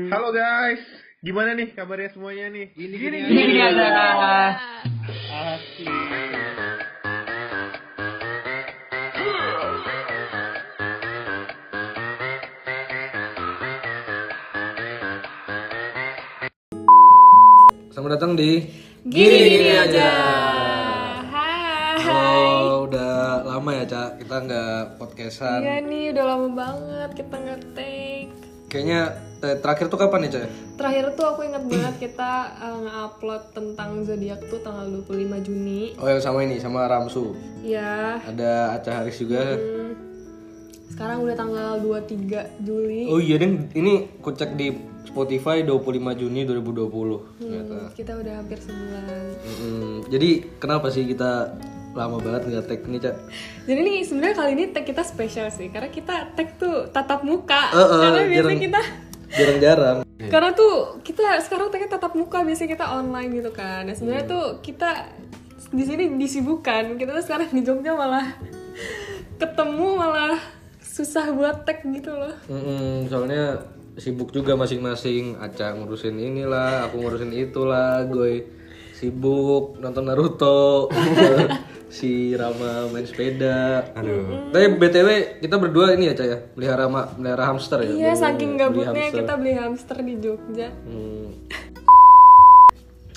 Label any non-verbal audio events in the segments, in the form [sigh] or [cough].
Halo guys, gimana nih kabarnya semuanya nih? Gini gini, Gini aja. Asli. Selamat datang di Gini-gini aja. Hai. Halo, udah lama ya Cak, kita nggak podcastan. Iya nih udah lama banget kita nggak take. Kayaknya terakhir tuh kapan ya Cak? Terakhir tuh aku ingat banget kita uh, nge-upload tentang zodiak tuh tanggal 25 Juni. Oh yang sama ini, sama Ramsu. Ya. Ada Aca Haris juga. hmm, Sekarang udah tanggal 23 Juli. Oh iya Deng, ini ku cek di Spotify 25 Juni 2020 ternyata. Hmm, kita udah hampir sebulan. Mm-mm. Jadi kenapa sih kita lama banget nggak tag nih Cak? Jadi nih sebenarnya kali ini tag kita spesial sih karena kita tag tuh tatap muka. Eh, eh, karena biasanya jarang- kita Jarang-jarang. Karena tuh kita sekarang tagnya tatap muka biasanya kita online gitu kan. Nah sebenarnya tuh kita di sini disibukkan. Kita tuh sekarang di Jogja malah ketemu malah susah buat tag gitu loh. Mm-mm, soalnya sibuk juga masing-masing Aca ngurusin inilah aku ngurusin itulah gue sibuk nonton Naruto [laughs] si Rama main sepeda aduh tapi btw kita berdua ini ya Ca ya melihara ma- melihara hamster ya Iya Beli- saking beli gabutnya hamster. kita beli hamster di Jogja. Hmm.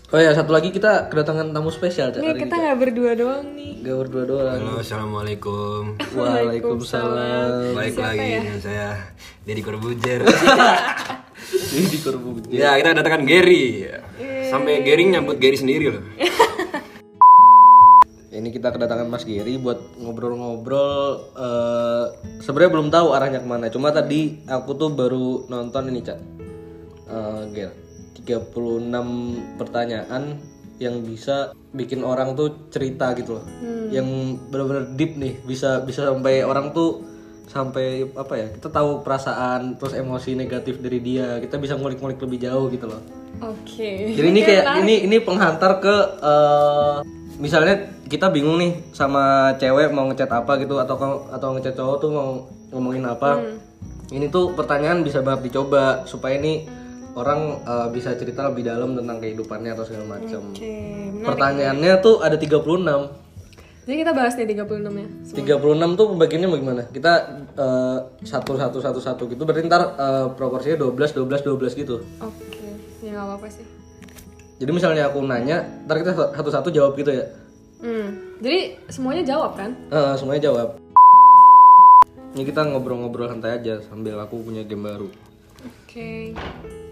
oh ya satu lagi kita kedatangan tamu spesial Ca, Nih hari kita nggak berdua doang nih. Gak berdua doang Halo, assalamualaikum. Waalaikumsalam Baik Siapa lagi ya? dengan saya Deddy Corbuzier. ini di Korbu ya, kita kedatangan Gary. Sampai Gary nyambut Gary sendiri loh. [laughs] ini kita kedatangan Mas Giri buat ngobrol-ngobrol eh sebenarnya belum tahu arahnya ke mana. Cuma tadi aku tuh baru nonton ini cak. Eh Ger 36 pertanyaan yang bisa bikin orang tuh cerita gitu loh. Yang benar-benar deep nih bisa bisa sampai orang tuh sampai apa ya kita tahu perasaan terus emosi negatif dari dia kita bisa ngulik-ngulik lebih jauh gitu loh Oke. jadi ini kayak ini ini penghantar ke eh, misalnya kita bingung nih sama cewek mau ngechat apa gitu atau atau ngechat cowok tuh mau ngomongin apa. Ini tuh pertanyaan bisa banget dicoba supaya ini orang eh, bisa cerita lebih dalam tentang kehidupannya atau segala macam. Benar. Pertanyaannya tuh ada 36. Jadi kita bahas nih 36 ya. 36 tuh pembagiannya bagaimana? Kita eh, satu satu satu satu gitu berarti ntar eh, proporsinya 12 12 12 gitu. Oke. Ya nggak apa-apa sih. Jadi misalnya aku nanya, ntar kita satu-satu jawab gitu ya. Hmm. Jadi semuanya jawab kan? Eh, semuanya jawab. Ini kita ngobrol-ngobrol santai aja sambil aku punya game baru. Oke.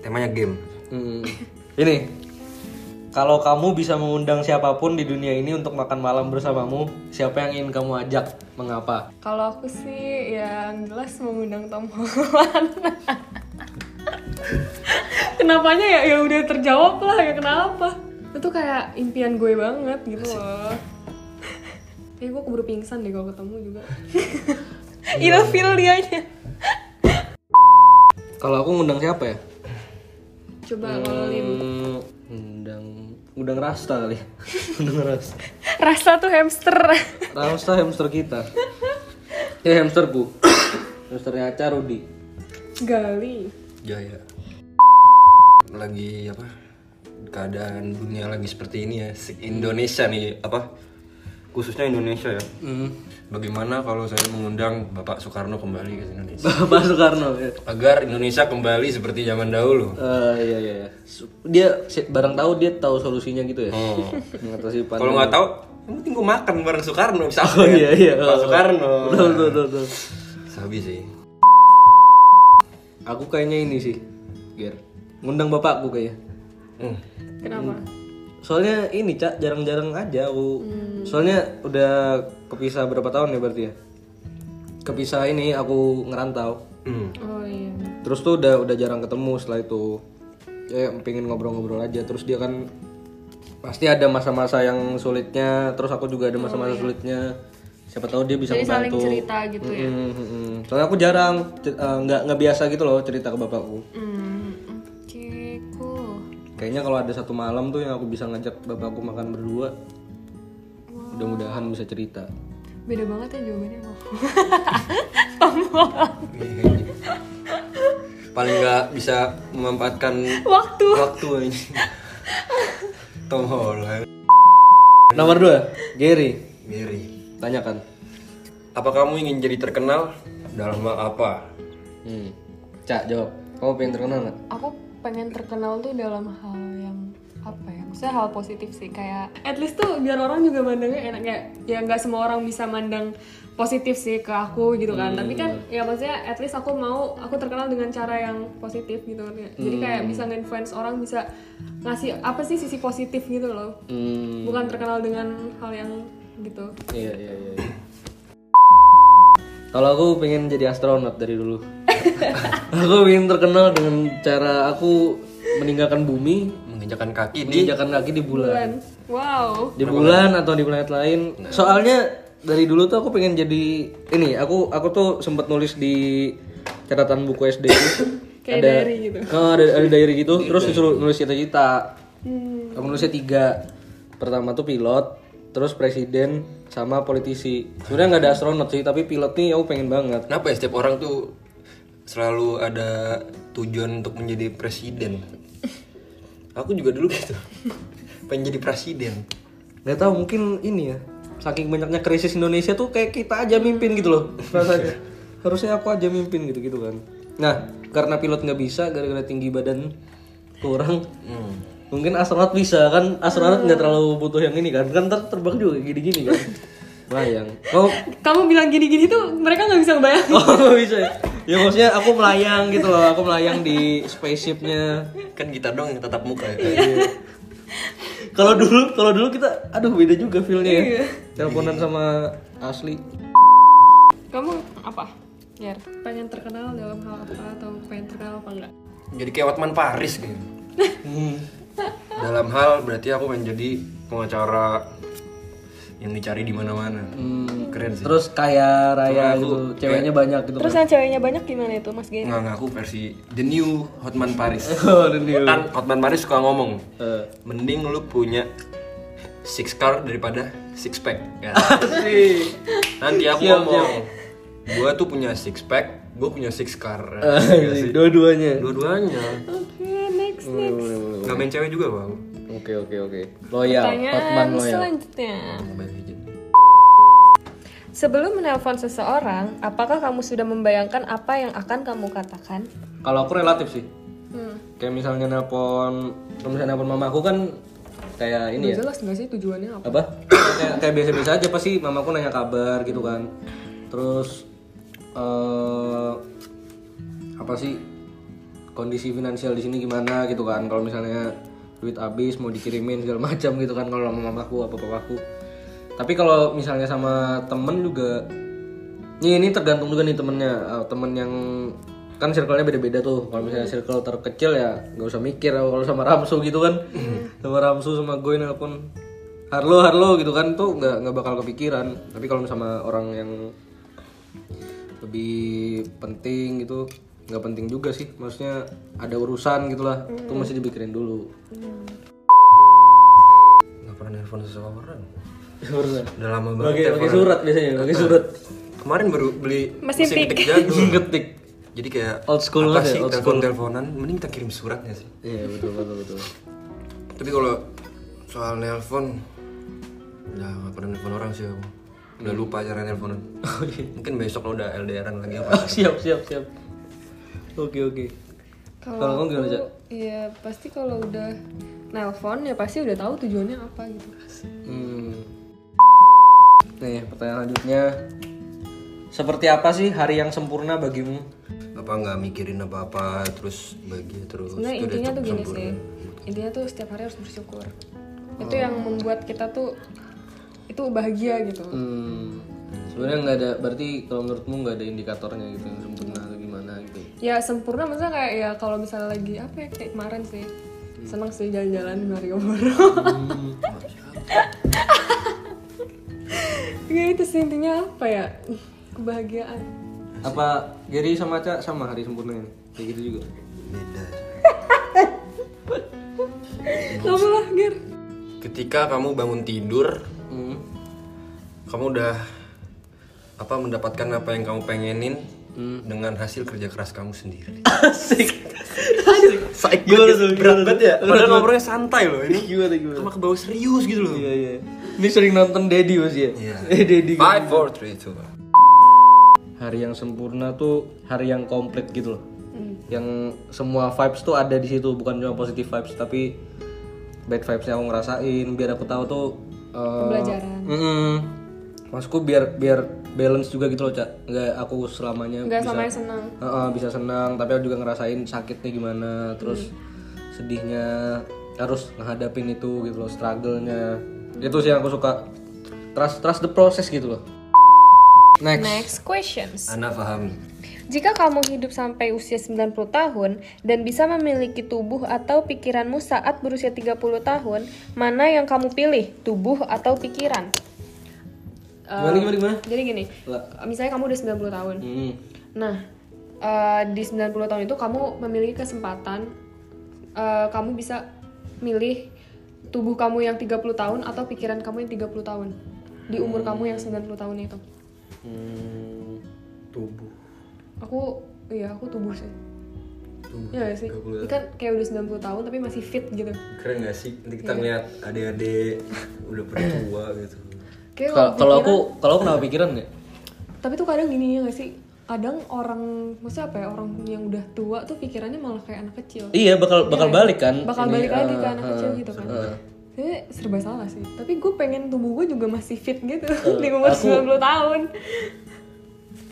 Temanya game. Hmm. Ini, kalau kamu bisa mengundang siapa pun di dunia ini untuk makan malam bersamamu, siapa yang ingin kamu ajak? Mengapa? Kalau aku sih yang jelas mengundang Tom Holland. [laughs] Kenapanya ya ya udah terjawab lah ya kenapa? Itu kayak impian gue banget gitu loh. [laughs] Kayak gue keburu pingsan deh kalau ketemu juga. [laughs] Ilfil dianya. Kalau aku ngundang siapa ya? Coba kalau. Hmm, undang undang Rasta kali. [laughs] undang Rasta. Rasa tuh hamster. Rasta hamster kita. [laughs] Ya hamsterku. [coughs] Hamsternya Aca Rudi. Gali. Jaya. Lagi apa? Keadaan dunia lagi seperti ini ya. Indonesia nih apa? Khususnya Indonesia ya. Hmm. Bagaimana kalau saya mengundang Bapak Soekarno kembali ke Indonesia? [laughs] Bapak Soekarno ya. Agar Indonesia kembali seperti zaman dahulu. Eh, iya iya iya. Dia barang tahu dia tahu solusinya gitu ya. Oh. [laughs] Mengatasi pandemi. Kalau nggak tahu, yang penting gue makan bareng Soekarno bisa Oh iya iya. Pak Soekarno. Betul betul betul. betul. Sabi sih. Aku kayaknya ini sih, Ger. Ngundang bapakku kayaknya. Hmm. Kenapa? Soalnya ini cak jarang-jarang aja aku. Soalnya udah kepisah berapa tahun ya berarti ya? Kepisah ini aku ngerantau. Hmm. Oh iya. Terus tuh udah udah jarang ketemu setelah itu. Ya pengen ngobrol-ngobrol aja. Terus dia kan pasti ada masa-masa yang sulitnya. Terus aku juga ada masa-masa sulitnya. Siapa tahu dia bisa Jadi saling membantu. cerita gitu ya. Mm, mm, mm. Soalnya aku jarang eh, nggak nggak biasa gitu loh cerita ke bapakku. Hmm. Kayaknya kalau ada satu malam tuh yang aku bisa ngajak bapakku makan berdua. Mudah-mudahan bisa cerita. Beda banget ya jawabannya. [laughs] paling nggak bisa memanfaatkan waktu waktu ini. [laughs] Tom Holland. Nomor dua, Gary. Gary. Tanyakan. Apa kamu ingin jadi terkenal dalam hal apa? Hmm. Cak jawab. Kamu pengen terkenal nggak? aku pengen terkenal tuh dalam hal yang apa ya maksudnya hal positif sih kayak at least tuh biar orang juga mandangnya enak ya ya nggak semua orang bisa mandang positif sih ke aku gitu kan tapi kan ya maksudnya at least aku mau aku terkenal dengan cara yang positif gitu kan ya. jadi kayak bisa nge-influence orang bisa ngasih apa sih sisi positif gitu loh Hmm. bukan terkenal dengan hal yang gitu Iya iya iya. iya. Kalau aku pengen jadi astronot dari dulu. [laughs] aku pengen terkenal dengan cara aku meninggalkan bumi, Menginjakan kaki di menginjakan kaki di bulan. Dan wow Di bulan atau di planet lain. Soalnya dari dulu tuh aku pengen jadi ini, aku aku tuh sempat nulis di catatan buku SD itu. [coughs] Kayak ada, diary gitu. [laughs] Oh, ada ada diary gitu, terus disuruh nulis cita-cita. Hmm. Aku nulisnya tiga. Pertama tuh pilot, terus presiden, sama politisi. Sebenarnya nggak ada astronot sih, tapi pilot nih aku pengen banget. Kenapa ya setiap orang tuh selalu ada tujuan untuk menjadi presiden? Aku juga dulu gitu. [laughs] Pengen jadi presiden. Nggak tahu mungkin ini ya. Saking banyaknya krisis Indonesia tuh kayak kita aja mimpin gitu loh rasanya. [laughs] Harusnya aku aja mimpin gitu gitu kan. Nah karena pilot nggak bisa gara-gara tinggi badan kurang. Mungkin astronot bisa kan astronot nggak terlalu butuh yang ini kan kan ntar terbang juga gini-gini kan. [laughs] Bayang. Oh, kamu bilang gini-gini tuh mereka nggak bisa ngebayangin oh bisa ya? Ya maksudnya aku melayang gitu loh, aku melayang di spaceshipnya. Kan kita dong yang tetap muka ya. Kalau dulu, kalau dulu kita, aduh beda juga feelnya ya. Teleponan sama asli. kamu apa ya pengen terkenal dalam hal apa atau pengen terkenal apa enggak Jadi kayak Watman Paris gitu. Hmm. [laughs] Dalam hal berarti aku pengen jadi pengacara yang dicari di mana-mana. Keren sih. Terus kaya raya gitu, ceweknya banyak gitu. terus yang ceweknya banyak gimana itu mas Gary Nggak, nggak, aku versi The New Hotman Paris. [laughs] Oh, the new. Kan Hotman Paris suka ngomong, Eh. mending lu punya six car daripada six pack. Ya. [laughs] Nanti aku Siap, ngomong, gua tuh punya six pack, gua punya six car. Ah, Iya sih. Dua-duanya. Dua-duanya. oke next next Nggak main cewek juga bang. Oke oke oke. Loyal, Hotman pertanyaan loyal. selanjutnya sebelum menelpon seseorang apakah kamu sudah membayangkan apa yang akan kamu katakan Kalau aku relatif sih. hmm. Kayak misalnya nelpon, misalnya nelpon mama aku kan kayak ini ya. jelas nggak sih tujuannya apa apa kayak kayak biasa-biasa aja pasti mamaku nanya kabar gitu kan terus eh apa sih kondisi finansial di sini gimana gitu kan kalau misalnya duit habis mau dikirimin segala macam gitu kan kalau sama mamaku apa papaku. Tapi kalau misalnya sama temen juga ini ini tergantung juga nih temennya. Eh, temen yang kan circle-nya beda-beda tuh. Kalau misalnya circle terkecil ya nggak usah mikir. Kalau sama Ramsu gitu kan sama Ramsu sama gue nelpon Harlo Harlo gitu kan tuh nggak nggak bakal kepikiran. Tapi kalau sama orang yang lebih penting gitu nggak penting juga sih maksudnya ada urusan gitulah tuh masih dipikirin dulu Nggak pernah nelfon seseorang. urusan Udah lama banget. pakai surat biasanya pakai surat Kemarin baru beli Mesin tik. ketik jago. [laughs] ngetik Jadi kayak Old school apa ya, sih old telepon teleponan? Mending kita kirim suratnya sih. iya betul betul betul Tapi kalau soal nelpon, udah gak pernah nelpon orang sih aku. Udah lupa cara nelponan. [laughs] Mungkin besok lo udah LDRan lagi apa? [laughs] Oh, siap siap siap oke oke kalau kamu gimana cak iya pasti kalau udah nelpon ya pasti udah tahu tujuannya apa gitu Hmm. Nih, pertanyaan selanjutnya. Seperti apa sih hari yang sempurna bagimu? Apa nggak mikirin apa-apa terus bagi terus. sebenarnya udah intinya tuh gini sempurna. sih intinya tuh setiap hari harus bersyukur itu yang membuat kita tuh itu bahagia gitu Hmm. Sebenarnya nggak ada, berarti kalau menurutmu nggak ada indikatornya gitu yang sempurna? Ya sempurna maksudnya kayak ya kalau misalnya lagi apa ya kayak kemarin sih seneng sih jalan-jalan di Malioboro [laughs] ya itu sih intinya apa ya kebahagiaan Apa Gary sama Cak sama hari sempurnanya? Kayak gitu juga? Beda. [laughs] kamu lah Ger Ketika kamu bangun tidur, Hmm. kamu udah apa mendapatkan apa yang kamu pengenin dengan hasil kerja keras kamu sendiri. [laughs] Asik. Psych Gimana tuh? berat Gimana banget ya. Padahal nomornya santai loh ini. Gimana gimana? Cuma ke bawah serius gitu loh. Iya iya. Ini sering nonton Dedi mas ya? Iya. Eh Dedi. Five, four, three, two. Hari yang sempurna tuh hari yang komplit gitu loh. Yang semua vibes tuh ada di situ, bukan cuma positive vibes tapi bad vibesnya aku ngerasain biar aku tahu tuh eh, Pembelajaran. mm-mm. Maksudku biar biar balance juga gitu loh, Cak. Nggak aku selamanya Nggak bisa selamanya senang. Heeh, bisa senang, tapi aku juga ngerasain sakitnya gimana, terus sedihnya harus ngehadapin itu gitu loh, struggle-nya. Itu sih yang aku suka. Trust trust the process gitu loh. Next. Next questions. Anda pahami. Jika kamu hidup sampai usia 90 tahun dan bisa memiliki tubuh atau pikiranmu saat berusia 30 tahun, mana yang kamu pilih? Tubuh atau pikiran? Gimana gimana gimana? Jadi gini, misalnya kamu udah 90 tahun. Hmm. Nah, eh, di 90 tahun itu kamu memiliki kesempatan eh, kamu bisa milih tubuh kamu yang 30 tahun atau pikiran kamu yang 30 tahun di umur kamu yang 90 tahun itu. Hmm. Tubuh. Aku iya, aku tubuh sih. Tubuh. Iya sih? 30 Ini kan kayak udah 90 tahun tapi masih fit gitu. Keren gak sih? Nanti kita ngeliat adik-adik [laughs] udah tua gitu. Kayak Kalau aku kalau aku kenapa pikiran ya? tapi tuh kadang gini ya gak sih? Kadang orang maksudnya apa ya? Orang yang udah tua tuh pikirannya malah kayak anak kecil. Iya bakal bakal balik kan? bakal Ini, balik lagi eh, ke anak eh, kecil gitu kan eh. Sebenarnya serba salah sih tapi gue pengen tubuh gue juga masih fit gitu [laughs] di umur aku- 90 tahun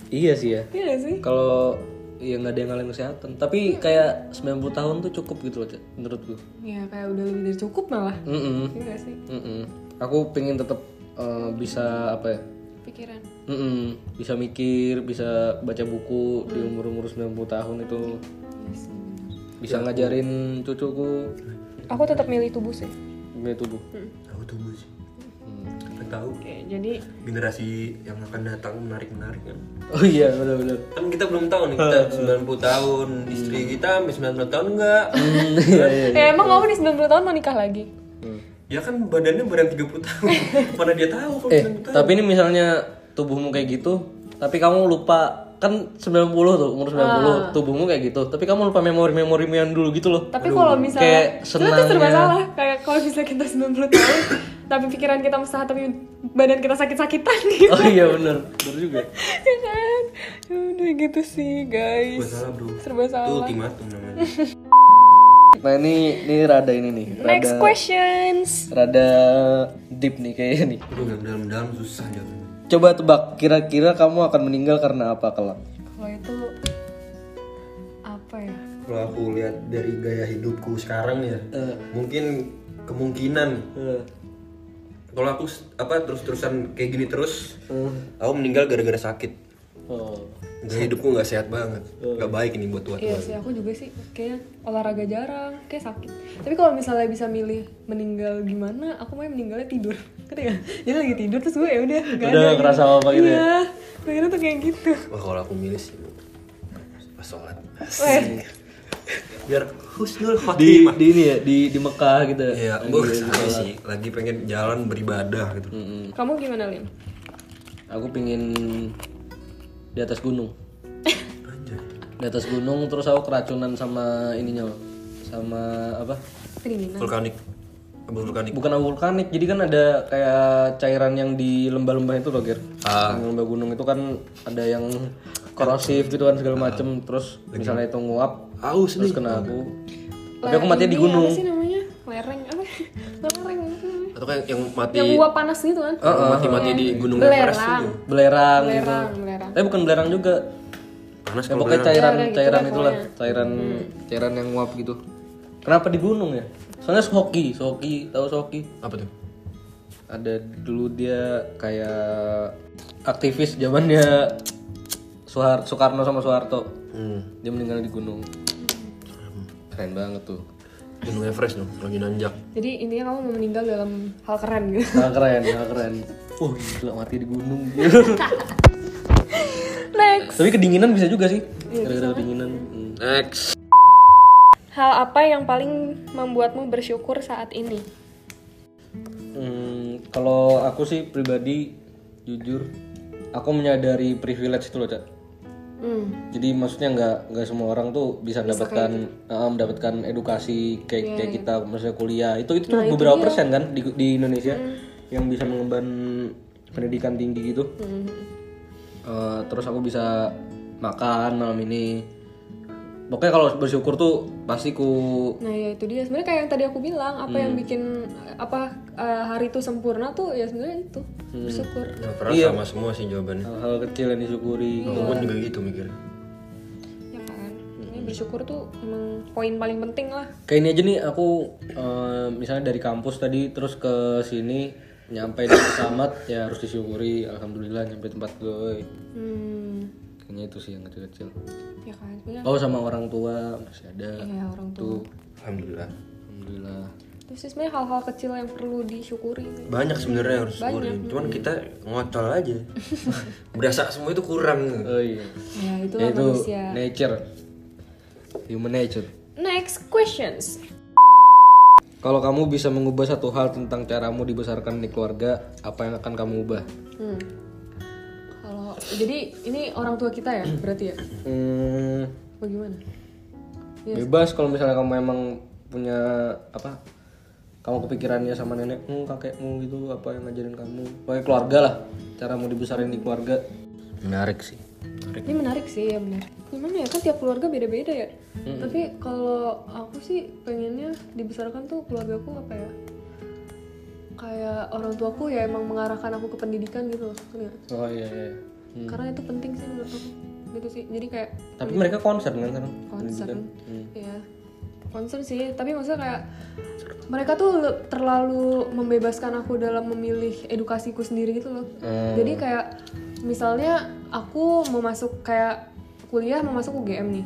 Iya sih ya. iya sih Kalau ya nggak ada yang ngalahin kesehatan, tapi kayak 90 tahun tuh cukup gitu loh, Cak, menurutku. ya kayak udah lebih dari cukup malah Mm-mm. iya gak sih Mm-mm. Aku pengen tetap eh, bisa apa ya? pikiran Mm-mm. Bisa mikir, bisa baca buku di umur-umur 90 tahun itu. Iya. Bisa ngajarin cucuku aku tetap milih tubuh sih gaya tubuh. Aku tunggu sih. Kan tahu Oke, jadi generasi yang akan datang menarik-menarik kan. Oh iya, benar-benar. Kan kita belum tahu nih, kita 90 tahun, istri kita sampai 90 tahun enggak. Hmm, iya iya. eh, emang kamu di 90 tahun mau nikah lagi Ya kan badannya badan 30 tahun. [laughs] Mana dia tahu kalau Eh, 90 tahun. tapi ini misalnya tubuhmu kayak gitu, tapi kamu lupa kan 90 tuh, umur 90 tubuhmu kayak gitu. Tapi kamu lupa memori-memorimu yang dulu gitu loh. tapi kalau misalnya kayak itu tuh serba senangnya. salah kayak kalau misalnya kita 90 tahun tapi pikiran kita sehat tapi badan kita sakit-sakitan gitu Oh iya bener, bener juga. [laughs] ya kan Ya udah gitu sih guys Serba salah, Bro. serba Itu salah ultimatum namanya. [laughs] Nah ini ini rada ini nih, next rada questions rada deep nih kayaknya nih. Aduh, yang dalam-dalam susah jawabnya. Coba tebak, kira-kira kamu akan meninggal karena apa kelak? kalau itu apa ya Kalau aku lihat dari gaya hidupku sekarang ya, Eh. mungkin kemungkinan kalau aku apa terus-terusan kayak gini terus, aku meninggal gara-gara sakit. Oh. Gaya hidupku nggak sehat banget, nggak baik ini buat tua-tua. Iya sih, aku juga sih kayaknya olahraga jarang, kayak sakit. Tapi kalau misalnya bisa milih meninggal gimana, aku mau meninggalnya tidur. [laughs] Gak? Jadi lagi tidur terus gue ya udah nggak Udah ada nggak kerasa apa-apa gitu ya? Iya, pengennya tuh kayak gitu. Wah kalau aku milih sih pas sholat. Biar husnul Di, khotimah. di ini ya, di di Mekah gitu. Iya, bu, sama sih. Lagi pengen jalan beribadah gitu. kamu gimana Lim? Aku pingin di atas gunung. Di atas gunung terus aku keracunan sama ininya loh. Sama apa? Kedinginan. Vulkanik. Abu vulkanik. Bukan abu vulkanik, jadi kan ada kayak cairan yang di lembah-lembah itu loh, Ger. Ah. Yang lembah gunung itu kan ada yang korosif gitu kan segala macem terus misalnya itu nguap Aus terus nih. kena aku. Tapi aku mati di gunung. Apa sih namanya? Lereng apa? Atau kayak yang mati Yang uap panas gitu kan? yang mati-mati di gunung Everest Belerang. itu. Belerang gitu. Belerang, belerang. Tapi bukan belerang juga. Panas Ya pokoknya belerang. cairan Ya, gitu cairan deh itulah, pokoknya. cairan cairan yang nguap gitu. Kenapa di gunung ya? Soalnya Sohoki, Sohoki, tahu Sohoki? Apa tuh? Ada dulu dia kayak aktivis zamannya Soekarno sama Soeharto. Hmm. Dia meninggal di gunung. Keren banget tuh. Gunung Everest dong, lagi nanjak. Jadi intinya kamu mau meninggal dalam hal keren gitu. Hal keren, hal keren. [laughs] Oh gila mati di gunung. [laughs] [laughs] Next. Tapi kedinginan bisa juga sih. Gara-gara kedinginan. Hmm. Next. Hal apa yang paling membuatmu bersyukur saat ini? Hmm, kalau aku sih pribadi jujur aku menyadari privilege itu loh cak Hmm. Jadi maksudnya nggak nggak semua orang tuh bisa mendapatkan eh, mendapatkan edukasi kayak kayak kita maksudnya kuliah. Itu itu tuh beberapa persen kan di, di Indonesia yang bisa mengemban pendidikan tinggi gitu. Eh, terus aku bisa makan malam ini. Pokoknya kalau bersyukur tuh pasti ku Nah ya itu dia. Sebenarnya kayak yang tadi aku bilang apa yang bikin apa eh, hari itu sempurna tuh ya sebenarnya itu bersyukur. Nah, Farah sama semua sih jawabannya. hal-hal kecil yang disyukuri. Aku pun juga gitu mikirnya. Ya kan. Ini bersyukur tuh emang poin paling penting lah. Kayak ini aja nih aku eh, misalnya dari kampus tadi terus ke sini nyampe di pesawat ya harus disyukuri alhamdulillah nyampe tempat gue. Hmm. Kayaknya itu sih yang kecil-kecil. Ya kan. Sebenarnya Oh sama orang tua masih ada. ya orang tua. Alhamdulillah. Alhamdulillah. Sih sebenarnya hal-hal kecil yang perlu disyukuri. Banyak sebenarnya yang harus syukurin. Cuman kita ngocol aja. [laughs] Berasa semua itu kurang. Oh iya. Ya itu Ya, lah itu manusia. nature. Human nature. Next questions. Kalau kamu bisa mengubah satu hal tentang caramu dibesarkan di keluarga, apa yang akan kamu ubah? Hmm. Kalau jadi ini orang tua kita ya berarti ya? Hmm, Bagaimana? bebas kalau misalnya kamu emang punya apa? Kamu kepikirannya sama nenekmu, kakekmu gitu, apa yang ngajarin kamu? Pokoknya keluarga lah, caramu dibesarin di keluarga. Menarik sih. Ini menarik sih ya benar. Gimana ya kan tiap keluarga beda-beda ya. Tapi kalau aku sih pengennya dibesarkan tuh keluargaku apa ya? Kayak orang tuaku ya emang mengarahkan aku ke pendidikan gitu loh. Oh iya iya. Hmm. Karena itu penting sih menurut aku. Gitu sih. Jadi kayak Tapi mereka concern kan sekarang? concern. Hmm. Iya. Concern sih, tapi maksudnya kayak mereka tuh terlalu membebaskan aku dalam memilih edukasiku sendiri gitu loh. Hmm. Jadi kayak misalnya aku mau masuk kayak kuliah mau masuk UGM nih.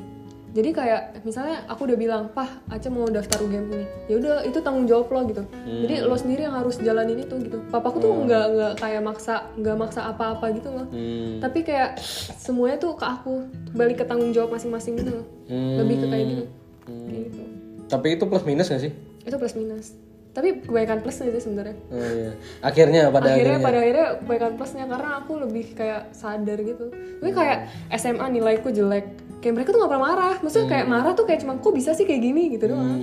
Jadi kayak misalnya aku udah bilang, "Pah, Aca mau daftar UGM nih." Ya udah, itu tanggung jawab lo gitu. Jadi lo sendiri yang harus jalanin itu gitu. Papaku tuh nggak nggak kayak maksa, nggak maksa apa-apa gitu loh. Hmm. Tapi kayak semuanya tuh ke aku, balik ke tanggung jawab masing-masing gitu loh. Hmm. Lebih ke kayak gitu. Kayak gitu. Tapi itu plus minus gak sih? Itu plus minus. Tapi kebanyakan plusnya itu sebenarnya. Oh iya. Akhirnya pada akhirnya akhirnya. pada akhirnya kebanyakan plusnya karena aku lebih kayak sadar gitu. Tapi kayak SMA nilaiku jelek. Kayak mereka tuh gak pernah marah. Maksudnya kayak marah tuh kayak cuma kok bisa sih kayak gini gitu doang.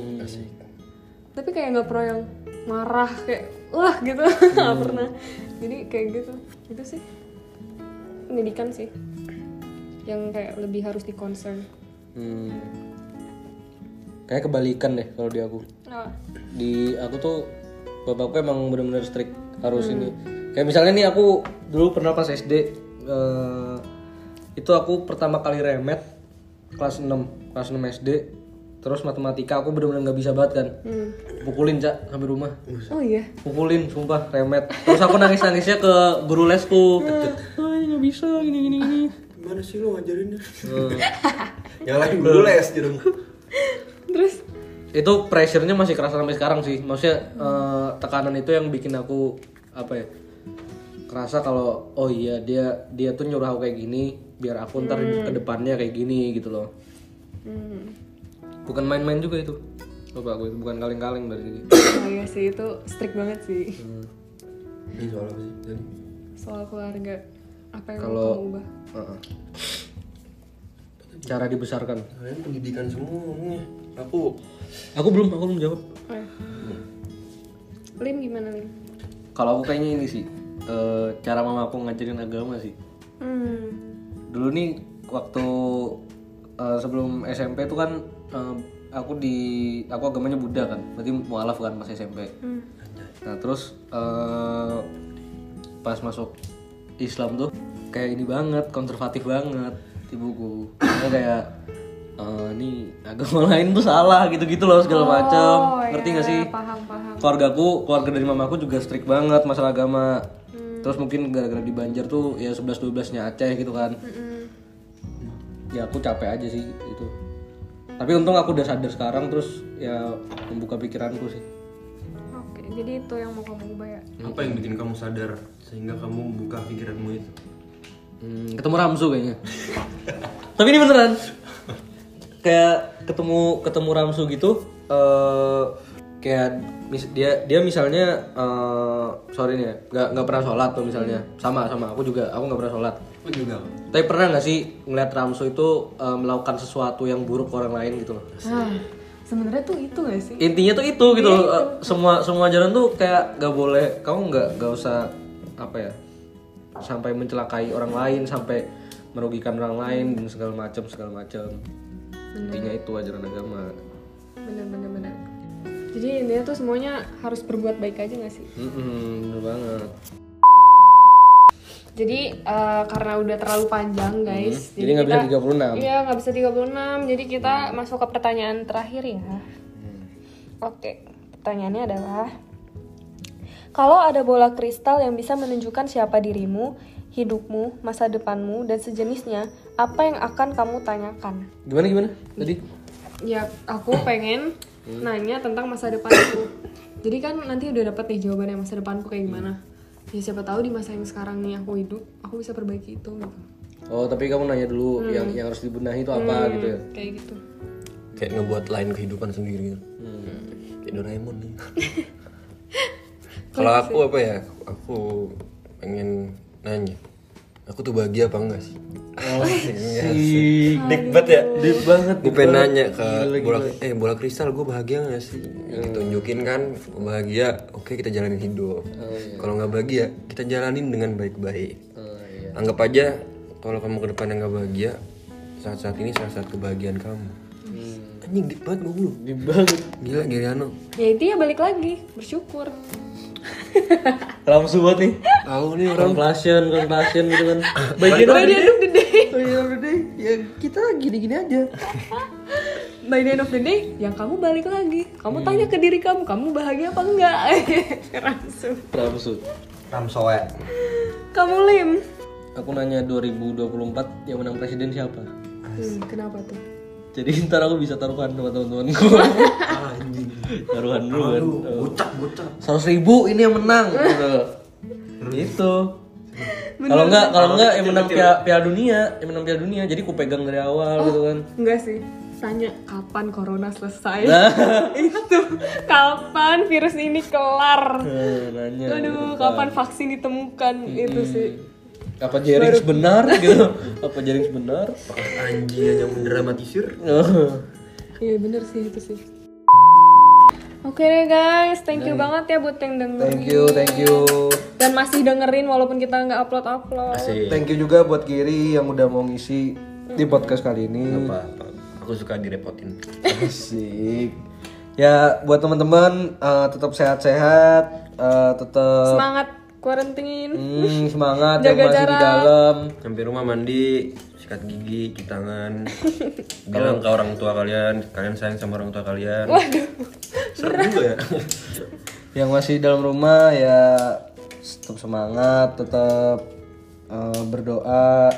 Tapi kayak nggak pernah yang marah kayak wah gitu [laughs] nggak pernah. Jadi kayak gitu. Itu sih pendidikan sih yang kayak lebih harus di concern. Hmm. Kayak kebalikan deh kalau di aku. Nah, Di aku tuh bapakku emang bener-bener strict harus ini. Kayak misalnya nih aku dulu pernah pas SD eh, itu aku pertama kali remet kelas 6 kelas 6 SD terus matematika aku bener-bener nggak bisa banget kan pukulin cak sampai rumah oh iya. pukulin sumpah remet terus aku nangis nangisnya ke guru lesku [laughs] ah ini nggak bisa gini gini gini Gimana sih lo ngajarinnya? [laughs] Nyalain dulu les dong. Itu pressure-nya masih kerasa sampai sekarang sih maksudnya eh, tekanan itu yang bikin aku apa ya kerasa kalau oh iya dia dia tuh nyuruh aku kayak gini biar aku ntar ke depannya kayak gini gitu loh hmm. bukan main-main juga itu coba aku itu bukan kaleng-kaleng dari sini [coughs] Oh iya sih itu strict banget sih Ini soal apa sih? Tadi? soal keluarga apa yang Kalau- mau kamu ubah? Heeh. cara dibesarkan Kalian pendidikan semua ngomongnya. Aku aku belum aku belum jawab Oh, ya. Lim gimana Lim? kalau aku kayaknya ini sih eh, cara mama aku ngajarin agama sih Hmm. dulu nih waktu eh, sebelum SMP tuh kan eh, aku di aku agamanya Buddha kan berarti mualaf kan pas SMP Hmm. nah terus eh, pas masuk Islam tuh kayak ini banget konservatif banget ibuku Karena kayak eh, ini agama [laughs] lain tuh salah gitu-gitu loh segala macem. Oh, ngerti ya, gak sih? Paham paham. keluargaku keluarga dari mamaku juga strict banget masalah agama. Terus mungkin gara-gara di Banjar tuh ya 11 12 nya Aceh gitu kan. Mm-mm. ya aku capek aja sih itu tapi untung aku udah sadar sekarang terus ya membuka pikiranku sih. Oke, jadi itu yang mau kamu ubah ya? apa yang bikin kamu sadar sehingga kamu membuka pikiranmu itu? Hmm, ketemu Ramsu kayaknya. [laughs] Tapi ini beneran kayak ketemu ketemu Ramsu gitu eh kayak mis- dia dia misalnya eh sorry nih ya nggak nggak pernah sholat tuh misalnya sama sama aku juga aku nggak pernah sholat Lu juga. Tapi pernah nggak sih ngeliat Ramso itu eh, melakukan sesuatu yang buruk ke orang lain gitu loh? Nah, sebenarnya tuh itu gak sih? Intinya tuh itu gitu loh. Eh, semua semua jalan tuh kayak nggak boleh. Kamu nggak nggak usah apa ya sampai mencelakai orang lain sampai merugikan orang lain dan segala macam segala macam. Intinya itu ajaran agama. Bener bener bener. Jadi intinya tuh semuanya harus berbuat baik aja gak sih? Mm-mm, bener banget. Jadi eh, karena udah terlalu panjang guys. Hmm, Jadi nggak bisa 36. Iya nggak bisa 36. Jadi kita masuk ke pertanyaan terakhir ya. Oke, pertanyaannya adalah kalau ada bola kristal yang bisa menunjukkan siapa dirimu, hidupmu, masa depanmu, dan sejenisnya, apa yang akan kamu tanyakan? Gimana gimana? Tadi? Ya, aku pengen nanya tentang masa depanku. Jadi kan nanti udah dapat nih jawabannya masa depanku kayak gimana. Ya siapa tahu di masa yang sekarang nih aku hidup, aku bisa perbaiki itu gitu. Oh tapi kamu nanya dulu yang yang harus dibenahi itu apa gitu ya? Kayak gitu. Kayak ngebuat lain kehidupan sendiri. Kayak Doraemon nih. [laughs] Kalau aku apa ya? Aku pengen nanya. Aku tuh bahagia apa enggak sih? Oh, [laughs] sih. Dik banget ya? Deep banget. Gue pengen nanya ke bola eh bola kristal gue bahagia gak sih? Tunjukin kan gue bahagia, oke kita jalanin hidup. Kalau nggak bahagia, kita jalanin dengan baik-baik. Oh, iya. Anggap aja kalau kamu ke depan nggak bahagia, saat-saat ini saat-saat kebahagiaan kamu. Anjing deep banget gue lu. Deep banget. Gila Giriano. Ya itu ya balik lagi, bersyukur. Ramsu banget nih. Tahu nih orang. Compassion, compassion gitu kan. Bagian By the end of the day, Bagian of the day, ya kita gini-gini aja. [laughs] by the end of the day, yang kamu balik lagi. Kamu tanya ke diri kamu, kamu bahagia apa enggak? [laughs] Langsung. Ramsu. Ramsoe. Kamu lim. Aku nanya 2024 yang menang presiden siapa? Hmm, kenapa tuh? Jadi [laughs] ntar aku bisa taruhan sama teman-temanku. taruhan dulu kan. Gocap, gocap. Seratus ribu ini yang menang gitu. Itu. Kalau enggak, kalau enggak yang menang piala, piala dunia, yang menang piala dunia. Jadi ku pegang dari awal gitu kan. Enggak sih. Tanya kapan corona selesai? Nah. [laughs] itu kapan virus ini kelar? Eh, nanya. Aduh, kapan vaksin ditemukan? Itu sih. Apa Jerings benar [laughs] gitu? Apa Jerings benar? Anjing aja mendramatisir. [laughs] Iya bener sih itu sih. Oke deh guys, thank you banget ya buat yang dengerin Thank you, thank you. dan masih dengerin walaupun kita nggak upload upload. Thank you juga buat Giri yang udah mau ngisi di podcast kali ini. Apa, apa. Aku suka direpotin. Asik. Ya buat teman-teman eh, tetap sehat-sehat, eh, tetap Semangat quarantine. hmm, semangat [laughs] Jaga yang masih di jarak. dalam. Sampai rumah mandi, sikat gigi, cuci tangan. [laughs] Bilang ke orang tua kalian, kalian sayang sama orang tua kalian. Waduh. [laughs] Serem juga ya. [laughs] Yang masih di dalam rumah ya tetap semangat, tetap eh, berdoa.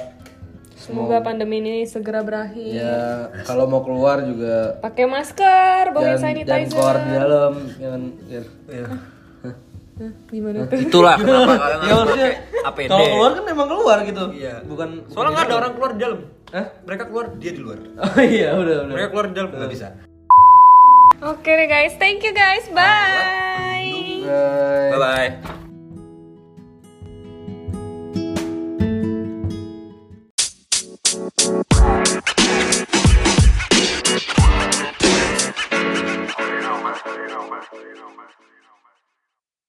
Semoga pandemi ini segera berakhir. Ya kalau mau keluar juga Pakai masker, bawa jangan, jangan sanitizer. keluar di dalam, jangan. jangan. Hah, Gimana tuh? Itulah kenapa [laughs] kalian Ya maksudnya APD. kalau keluar kan emang keluar gitu. Iya. Bukan. Soalnya nggak ada orang keluar di dalam. Hah? Mereka keluar, dia di luar. [laughs] Oh iya udah udah. Mereka keluar di dalam nggak bisa. Oke deh guys, thank you guys, bye. Bye. Bye bye.